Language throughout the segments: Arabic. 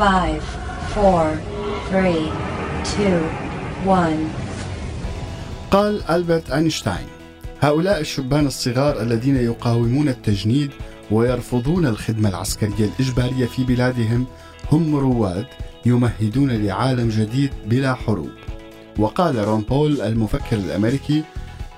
5 4 3 2 1 قال ألبرت أينشتاين هؤلاء الشبان الصغار الذين يقاومون التجنيد ويرفضون الخدمة العسكرية الإجبارية في بلادهم هم رواد يمهدون لعالم جديد بلا حروب. وقال رون بول المفكر الأمريكي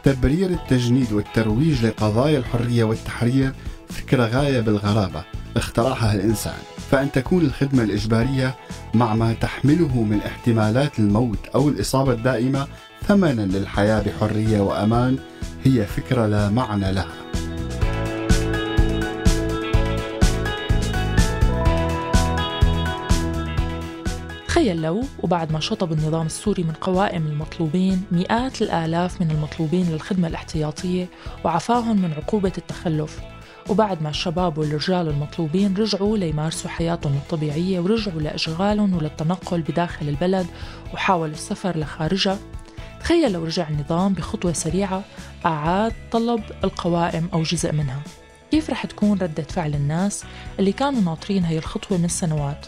تبرير التجنيد والترويج لقضايا الحرية والتحرير فكرة غاية بالغرابة اخترعها الإنسان. فأن تكون الخدمة الإجبارية مع ما تحمله من احتمالات الموت أو الإصابة الدائمة ثمنا للحياة بحرية وأمان هي فكرة لا معنى لها. تخيل لو وبعد ما شطب النظام السوري من قوائم المطلوبين مئات الآلاف من المطلوبين للخدمة الاحتياطية وعفاهم من عقوبة التخلف وبعد ما الشباب والرجال المطلوبين رجعوا ليمارسوا حياتهم الطبيعية ورجعوا لأشغالهم وللتنقل بداخل البلد وحاولوا السفر لخارجها تخيل لو رجع النظام بخطوة سريعة أعاد طلب القوائم أو جزء منها. كيف رح تكون ردة فعل الناس اللي كانوا ناطرين هي الخطوة من سنوات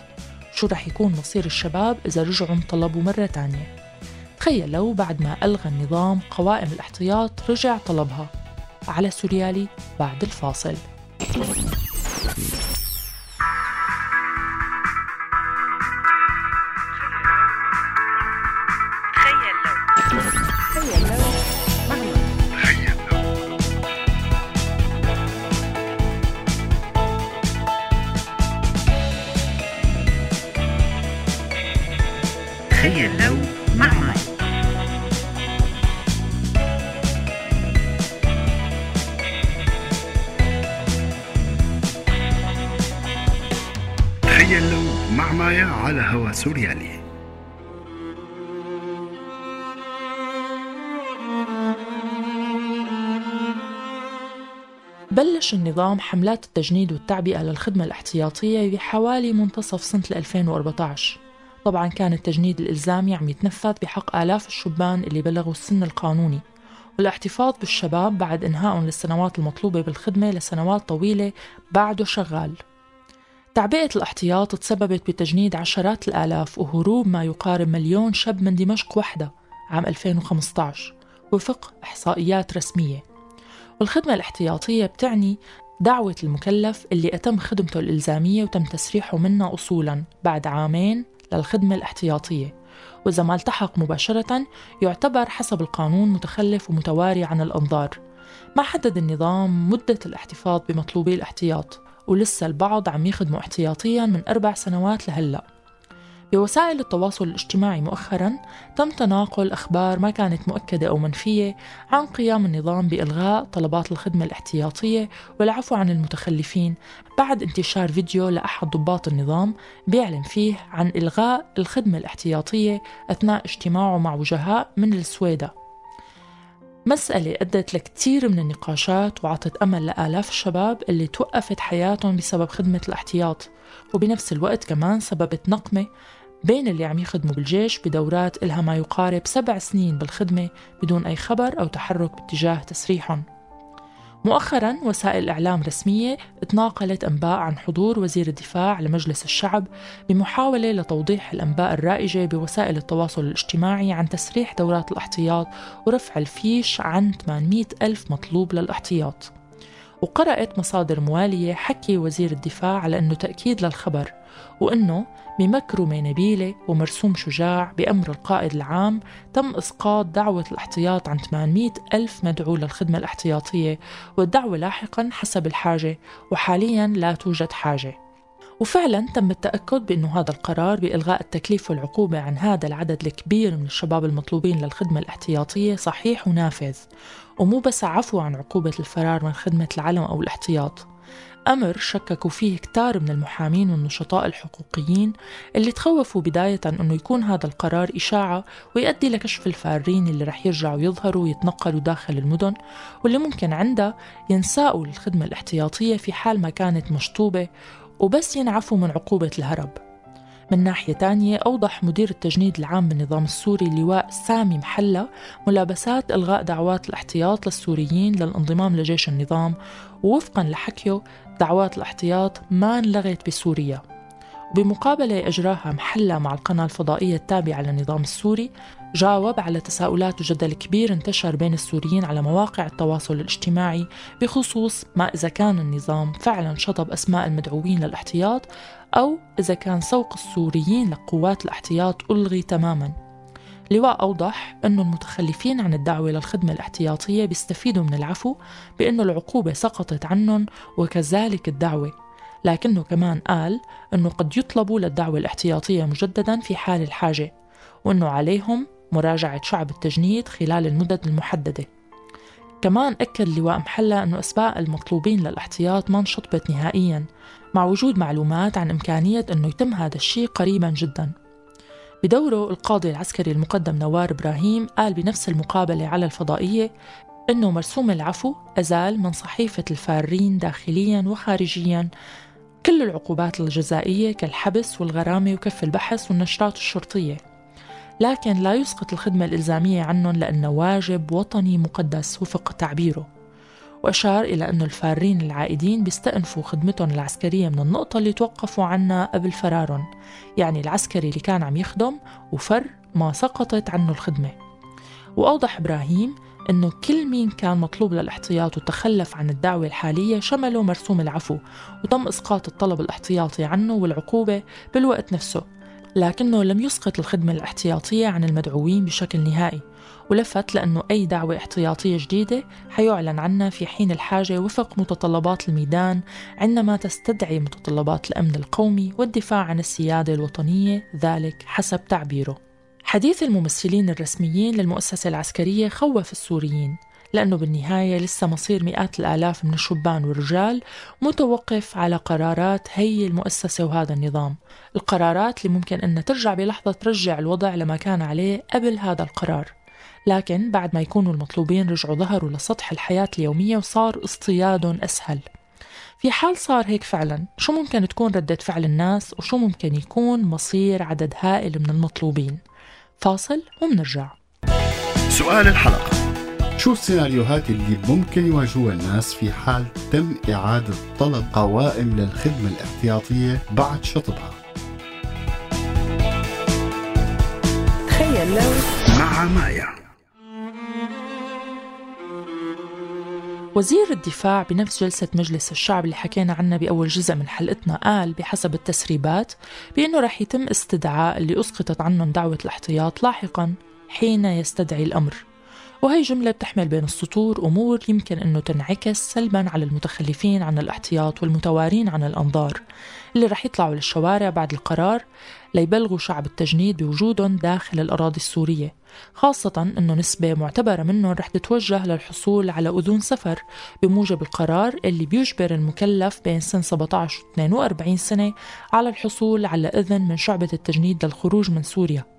شو رح يكون مصير الشباب إذا رجعوا طلبوا مرة تانية؟ تخيل لو بعد ما ألغى النظام قوائم الاحتياط رجع طلبها. على سوريالي بعد الفاصل. تخيل لو مع مايا على هوا سوريالي. بلش النظام حملات التجنيد والتعبئة للخدمة الاحتياطية بحوالي منتصف سنة 2014 طبعا كان التجنيد الإلزامي عم يتنفذ بحق آلاف الشبان اللي بلغوا السن القانوني. والاحتفاظ بالشباب بعد إنهائهم للسنوات المطلوبة بالخدمة لسنوات طويلة بعده شغال. تعبئة الاحتياط تسببت بتجنيد عشرات الآلاف وهروب ما يقارب مليون شاب من دمشق وحدة عام 2015 وفق إحصائيات رسمية. والخدمة الاحتياطية بتعني دعوة المكلف اللي أتم خدمته الإلزامية وتم تسريحه منها أصولا بعد عامين للخدمة الاحتياطية. وإذا ما التحق مباشرة يعتبر حسب القانون متخلف ومتواري عن الأنظار. ما حدد النظام مدة الاحتفاظ بمطلوبي الاحتياط؟ ولسه البعض عم يخدموا احتياطيا من أربع سنوات لهلأ. بوسائل التواصل الاجتماعي مؤخرا تم تناقل أخبار ما كانت مؤكدة أو منفية عن قيام النظام بإلغاء طلبات الخدمة الاحتياطية والعفو عن المتخلفين بعد انتشار فيديو لأحد ضباط النظام بيعلن فيه عن إلغاء الخدمة الاحتياطية أثناء اجتماعه مع وجهاء من السويدة. مسألة أدت لكثير من النقاشات وعطت أمل لآلاف الشباب اللي توقفت حياتهم بسبب خدمة الاحتياط وبنفس الوقت كمان سببت نقمة بين اللي عم يخدموا بالجيش بدورات إلها ما يقارب سبع سنين بالخدمة بدون أي خبر أو تحرك باتجاه تسريحهم. مؤخرا وسائل إعلام رسمية تناقلت أنباء عن حضور وزير الدفاع لمجلس الشعب بمحاولة لتوضيح الأنباء الرائجة بوسائل التواصل الاجتماعي عن تسريح دورات الاحتياط ورفع الفيش عن 800 ألف مطلوب للاحتياط. وقرأت مصادر موالية حكي وزير الدفاع على أنه تأكيد للخبر وأنه بمكرمة نبيلة ومرسوم شجاع بأمر القائد العام تم إسقاط دعوة الاحتياط عن 800 ألف مدعو للخدمة الاحتياطية والدعوة لاحقا حسب الحاجة وحاليا لا توجد حاجة. وفعلا تم التأكد بأنه هذا القرار بإلغاء التكليف والعقوبة عن هذا العدد الكبير من الشباب المطلوبين للخدمة الاحتياطية صحيح ونافذ ومو بس عفو عن عقوبة الفرار من خدمة العلم أو الاحتياط. أمر شككوا فيه كتار من المحامين والنشطاء الحقوقيين اللي تخوفوا بداية أنه يكون هذا القرار إشاعة ويؤدي لكشف الفارين اللي رح يرجعوا يظهروا ويتنقلوا داخل المدن واللي ممكن عندها ينساقوا للخدمة الاحتياطية في حال ما كانت مشطوبة وبس ينعفوا من عقوبة الهرب. من ناحية تانية أوضح مدير التجنيد العام بالنظام السوري اللواء سامي محلة ملابسات إلغاء دعوات الاحتياط للسوريين للانضمام لجيش النظام ووفقا لحكيه دعوات الاحتياط ما انلغت بسوريا. بمقابلة أجراها محلة مع القناة الفضائية التابعة للنظام السوري جاوب على تساؤلات وجدل كبير انتشر بين السوريين على مواقع التواصل الاجتماعي بخصوص ما إذا كان النظام فعلا شطب أسماء المدعوين للاحتياط أو إذا كان سوق السوريين لقوات الاحتياط ألغي تماما. لواء أوضح أن المتخلفين عن الدعوة للخدمة الاحتياطية بيستفيدوا من العفو بأن العقوبة سقطت عنهم وكذلك الدعوة. لكنه كمان قال أنه قد يطلبوا للدعوة الاحتياطية مجددا في حال الحاجة وأنه عليهم مراجعة شعب التجنيد خلال المدد المحددة. كمان أكد لواء محلى أنه أسماء المطلوبين للاحتياط ما انشطبت نهائيا مع وجود معلومات عن إمكانية أنه يتم هذا الشيء قريبا جدا. بدوره القاضي العسكري المقدم نوار إبراهيم قال بنفس المقابلة على الفضائية أنه مرسوم العفو أزال من صحيفة الفارين داخليا وخارجيا. كل العقوبات الجزائية كالحبس والغرامة وكف البحث والنشرات الشرطية. لكن لا يسقط الخدمة الإلزامية عنهم لأنه واجب وطني مقدس وفق تعبيره. وأشار إلى أن الفارين العائدين بيستأنفوا خدمتهم العسكرية من النقطة اللي توقفوا عنها قبل فرارهم يعني العسكري اللي كان عم يخدم وفر ما سقطت عنه الخدمة. وأوضح إبراهيم أنه كل مين كان مطلوب للاحتياط وتخلف عن الدعوة الحالية شمله مرسوم العفو وتم إسقاط الطلب الاحتياطي عنه والعقوبة بالوقت نفسه. لكنه لم يسقط الخدمة الاحتياطية عن المدعوين بشكل نهائي ولفت لأنه أي دعوة احتياطية جديدة حيعلن عنها في حين الحاجة وفق متطلبات الميدان عندما تستدعي متطلبات الأمن القومي والدفاع عن السيادة الوطنية ذلك حسب تعبيره. حديث الممثلين الرسميين للمؤسسة العسكرية خوف السوريين. لأنه بالنهاية لسه مصير مئات الآلاف من الشبان والرجال متوقف على قرارات هي المؤسسة وهذا النظام. القرارات اللي ممكن أنها ترجع بلحظة ترجع الوضع لما كان عليه قبل هذا القرار. لكن بعد ما يكونوا المطلوبين رجعوا ظهروا لسطح الحياة اليومية وصار اصطيادهم أسهل. في حال صار هيك فعلا شو ممكن تكون ردة فعل الناس وشو ممكن يكون مصير عدد هائل من المطلوبين؟ فاصل ومنرجع. سؤال الحلقة. شو السيناريوهات اللي ممكن يواجهوها الناس في حال تم إعادة طلب قوائم للخدمة الاحتياطية بعد شطبها؟ تخيل لو مع مايا. وزير الدفاع بنفس جلسة مجلس الشعب اللي حكينا عنها بأول جزء من حلقتنا قال بحسب التسريبات بأنه رح يتم استدعاء اللي أسقطت عنهم دعوة الاحتياط لاحقا حين يستدعي الأمر. وهي جملة بتحمل بين السطور أمور يمكن أنه تنعكس سلبا على المتخلفين عن الأحتياط والمتوارين عن الأنظار. اللي رح يطلعوا للشوارع بعد القرار ليبلغوا شعب التجنيد بوجودهم داخل الأراضي السورية. خاصة أنه نسبة معتبرة منهم رح تتوجه للحصول على أذون سفر بموجب القرار اللي بيجبر المكلف بين سن 17 و 42 سنة على الحصول على إذن من شعبة التجنيد للخروج من سوريا.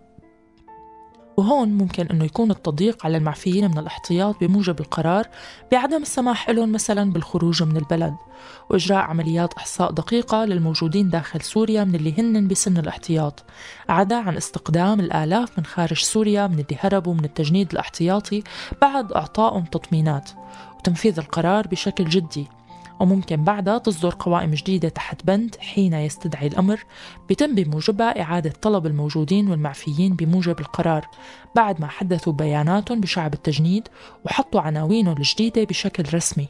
وهون ممكن إنه يكون التضييق على المعفيين من الاحتياط بموجب القرار بعدم السماح لهم مثلا بالخروج من البلد وإجراء عمليات إحصاء دقيقة للموجودين داخل سوريا من اللي هن بسن الاحتياط عدا عن استقدام الآلاف من خارج سوريا من اللي هربوا من التجنيد الاحتياطي بعد إعطائهم تطمينات وتنفيذ القرار بشكل جدي وممكن بعدها تصدر قوائم جديدة تحت بند حين يستدعي الأمر بتم بموجبها إعادة طلب الموجودين والمعفيين بموجب القرار. بعد ما حدثوا بياناتهم بشعب التجنيد وحطوا عناوينهم الجديدة بشكل رسمي.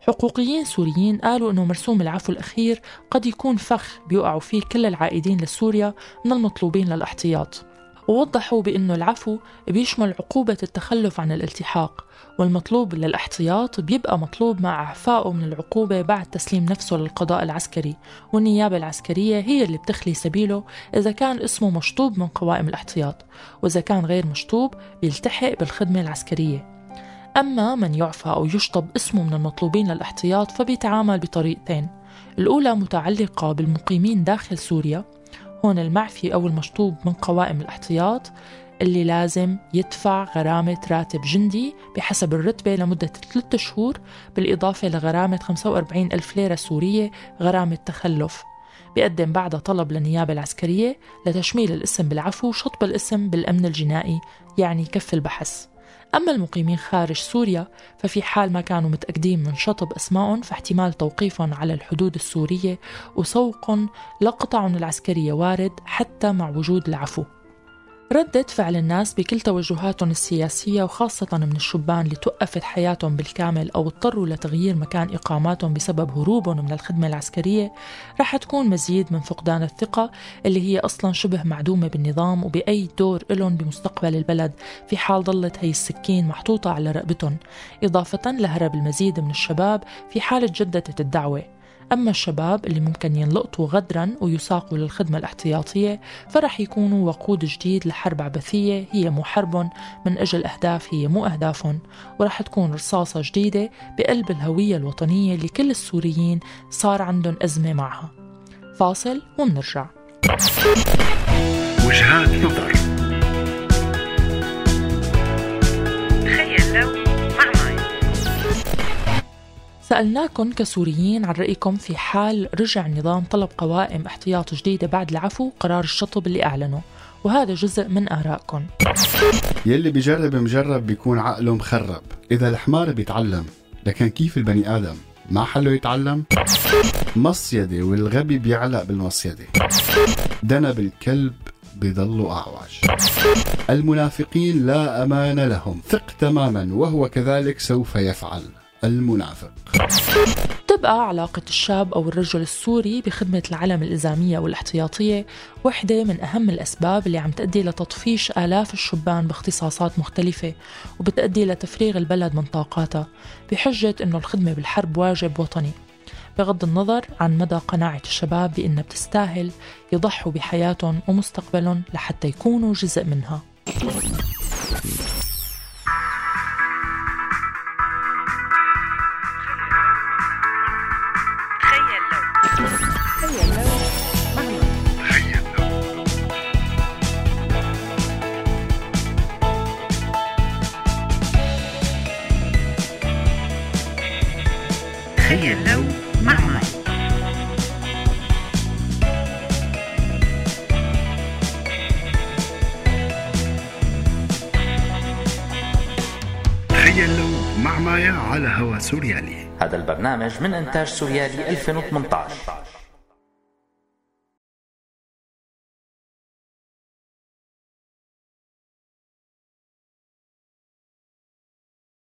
حقوقيين سوريين قالوا أنه مرسوم العفو الأخير قد يكون فخ بيقعوا فيه كل العائدين لسوريا من المطلوبين للاحتياط. ووضحوا بأنه العفو بيشمل عقوبة التخلف عن الالتحاق والمطلوب للاحتياط بيبقى مطلوب مع إعفائه من العقوبة بعد تسليم نفسه للقضاء العسكري. والنيابة العسكرية هي اللي بتخلي سبيله إذا كان اسمه مشطوب من قوائم الاحتياط وإذا كان غير مشطوب بيلتحق بالخدمة العسكرية. أما من يعفى أو يشطب اسمه من المطلوبين للاحتياط فبيتعامل بطريقتين الأولى متعلقة بالمقيمين داخل سوريا هون المعفي أو المشطوب من قوائم الاحتياط اللي لازم يدفع غرامة راتب جندي بحسب الرتبة لمدة ثلاثة شهور بالإضافة لغرامة 45 ألف ليرة سورية غرامة تخلف. بيقدم بعدها طلب للنيابة العسكرية لتشميل الاسم بالعفو وشطب الاسم بالأمن الجنائي يعني كف البحث. أما المقيمين خارج سوريا ففي حال ما كانوا متأكدين من شطب أسمائهم فاحتمال توقيفهم على الحدود السورية وسوقهم لقطعهم العسكرية وارد حتى مع وجود العفو. ردة فعل الناس بكل توجهاتهم السياسية وخاصة من الشبان اللي توقفت حياتهم بالكامل أو اضطروا لتغيير مكان إقاماتهم بسبب هروبهم من الخدمة العسكرية رح تكون مزيد من فقدان الثقة اللي هي أصلا شبه معدومة بالنظام وبأي دور إلهم بمستقبل البلد في حال ضلت هي السكين محطوطة على رقبتهم إضافة لهرب المزيد من الشباب في حال جددت الدعوة. أما الشباب اللي ممكن ينلقطوا غدرا ويساقوا للخدمة الاحتياطية فرح يكونوا وقود جديد لحرب عبثية هي مو حرب من أجل أهداف هي مو أهدافهم. ورح تكون رصاصة جديدة بقلب الهوية الوطنية اللي كل السوريين صار عندهم أزمة معها. فاصل ومنرجع. وجهات نظر. سألناكم كسوريين عن رأيكم في حال رجع النظام طلب قوائم احتياط جديدة بعد العفو قرار الشطب اللي أعلنه. وهذا جزء من آرائكم. يلي بيجرب مجرب بيكون عقله مخرب. إذا الحمار بيتعلم لكن كيف البني آدم؟ ما حله يتعلم؟ مصيدة والغبي بيعلق بالمصيدة. دنب الكلب بيضلوا أعوج. المنافقين لا أمان لهم. ثق تماما وهو كذلك سوف يفعل. المنافق. تبقى علاقة الشاب أو الرجل السوري بخدمة العلم الإلزامية والاحتياطية وحدة من أهم الأسباب اللي عم تؤدي لتطفيش آلاف الشبان باختصاصات مختلفة وبتؤدي لتفريغ البلد من طاقاتها بحجة أنه الخدمة بالحرب واجب وطني. بغض النظر عن مدى قناعة الشباب بأنها بتستاهل يضحوا بحياتهم ومستقبلهم لحتى يكونوا جزء منها. تخيل لو مع مايا على هوا سوريالي. هذا البرنامج من إنتاج سوريالي 2018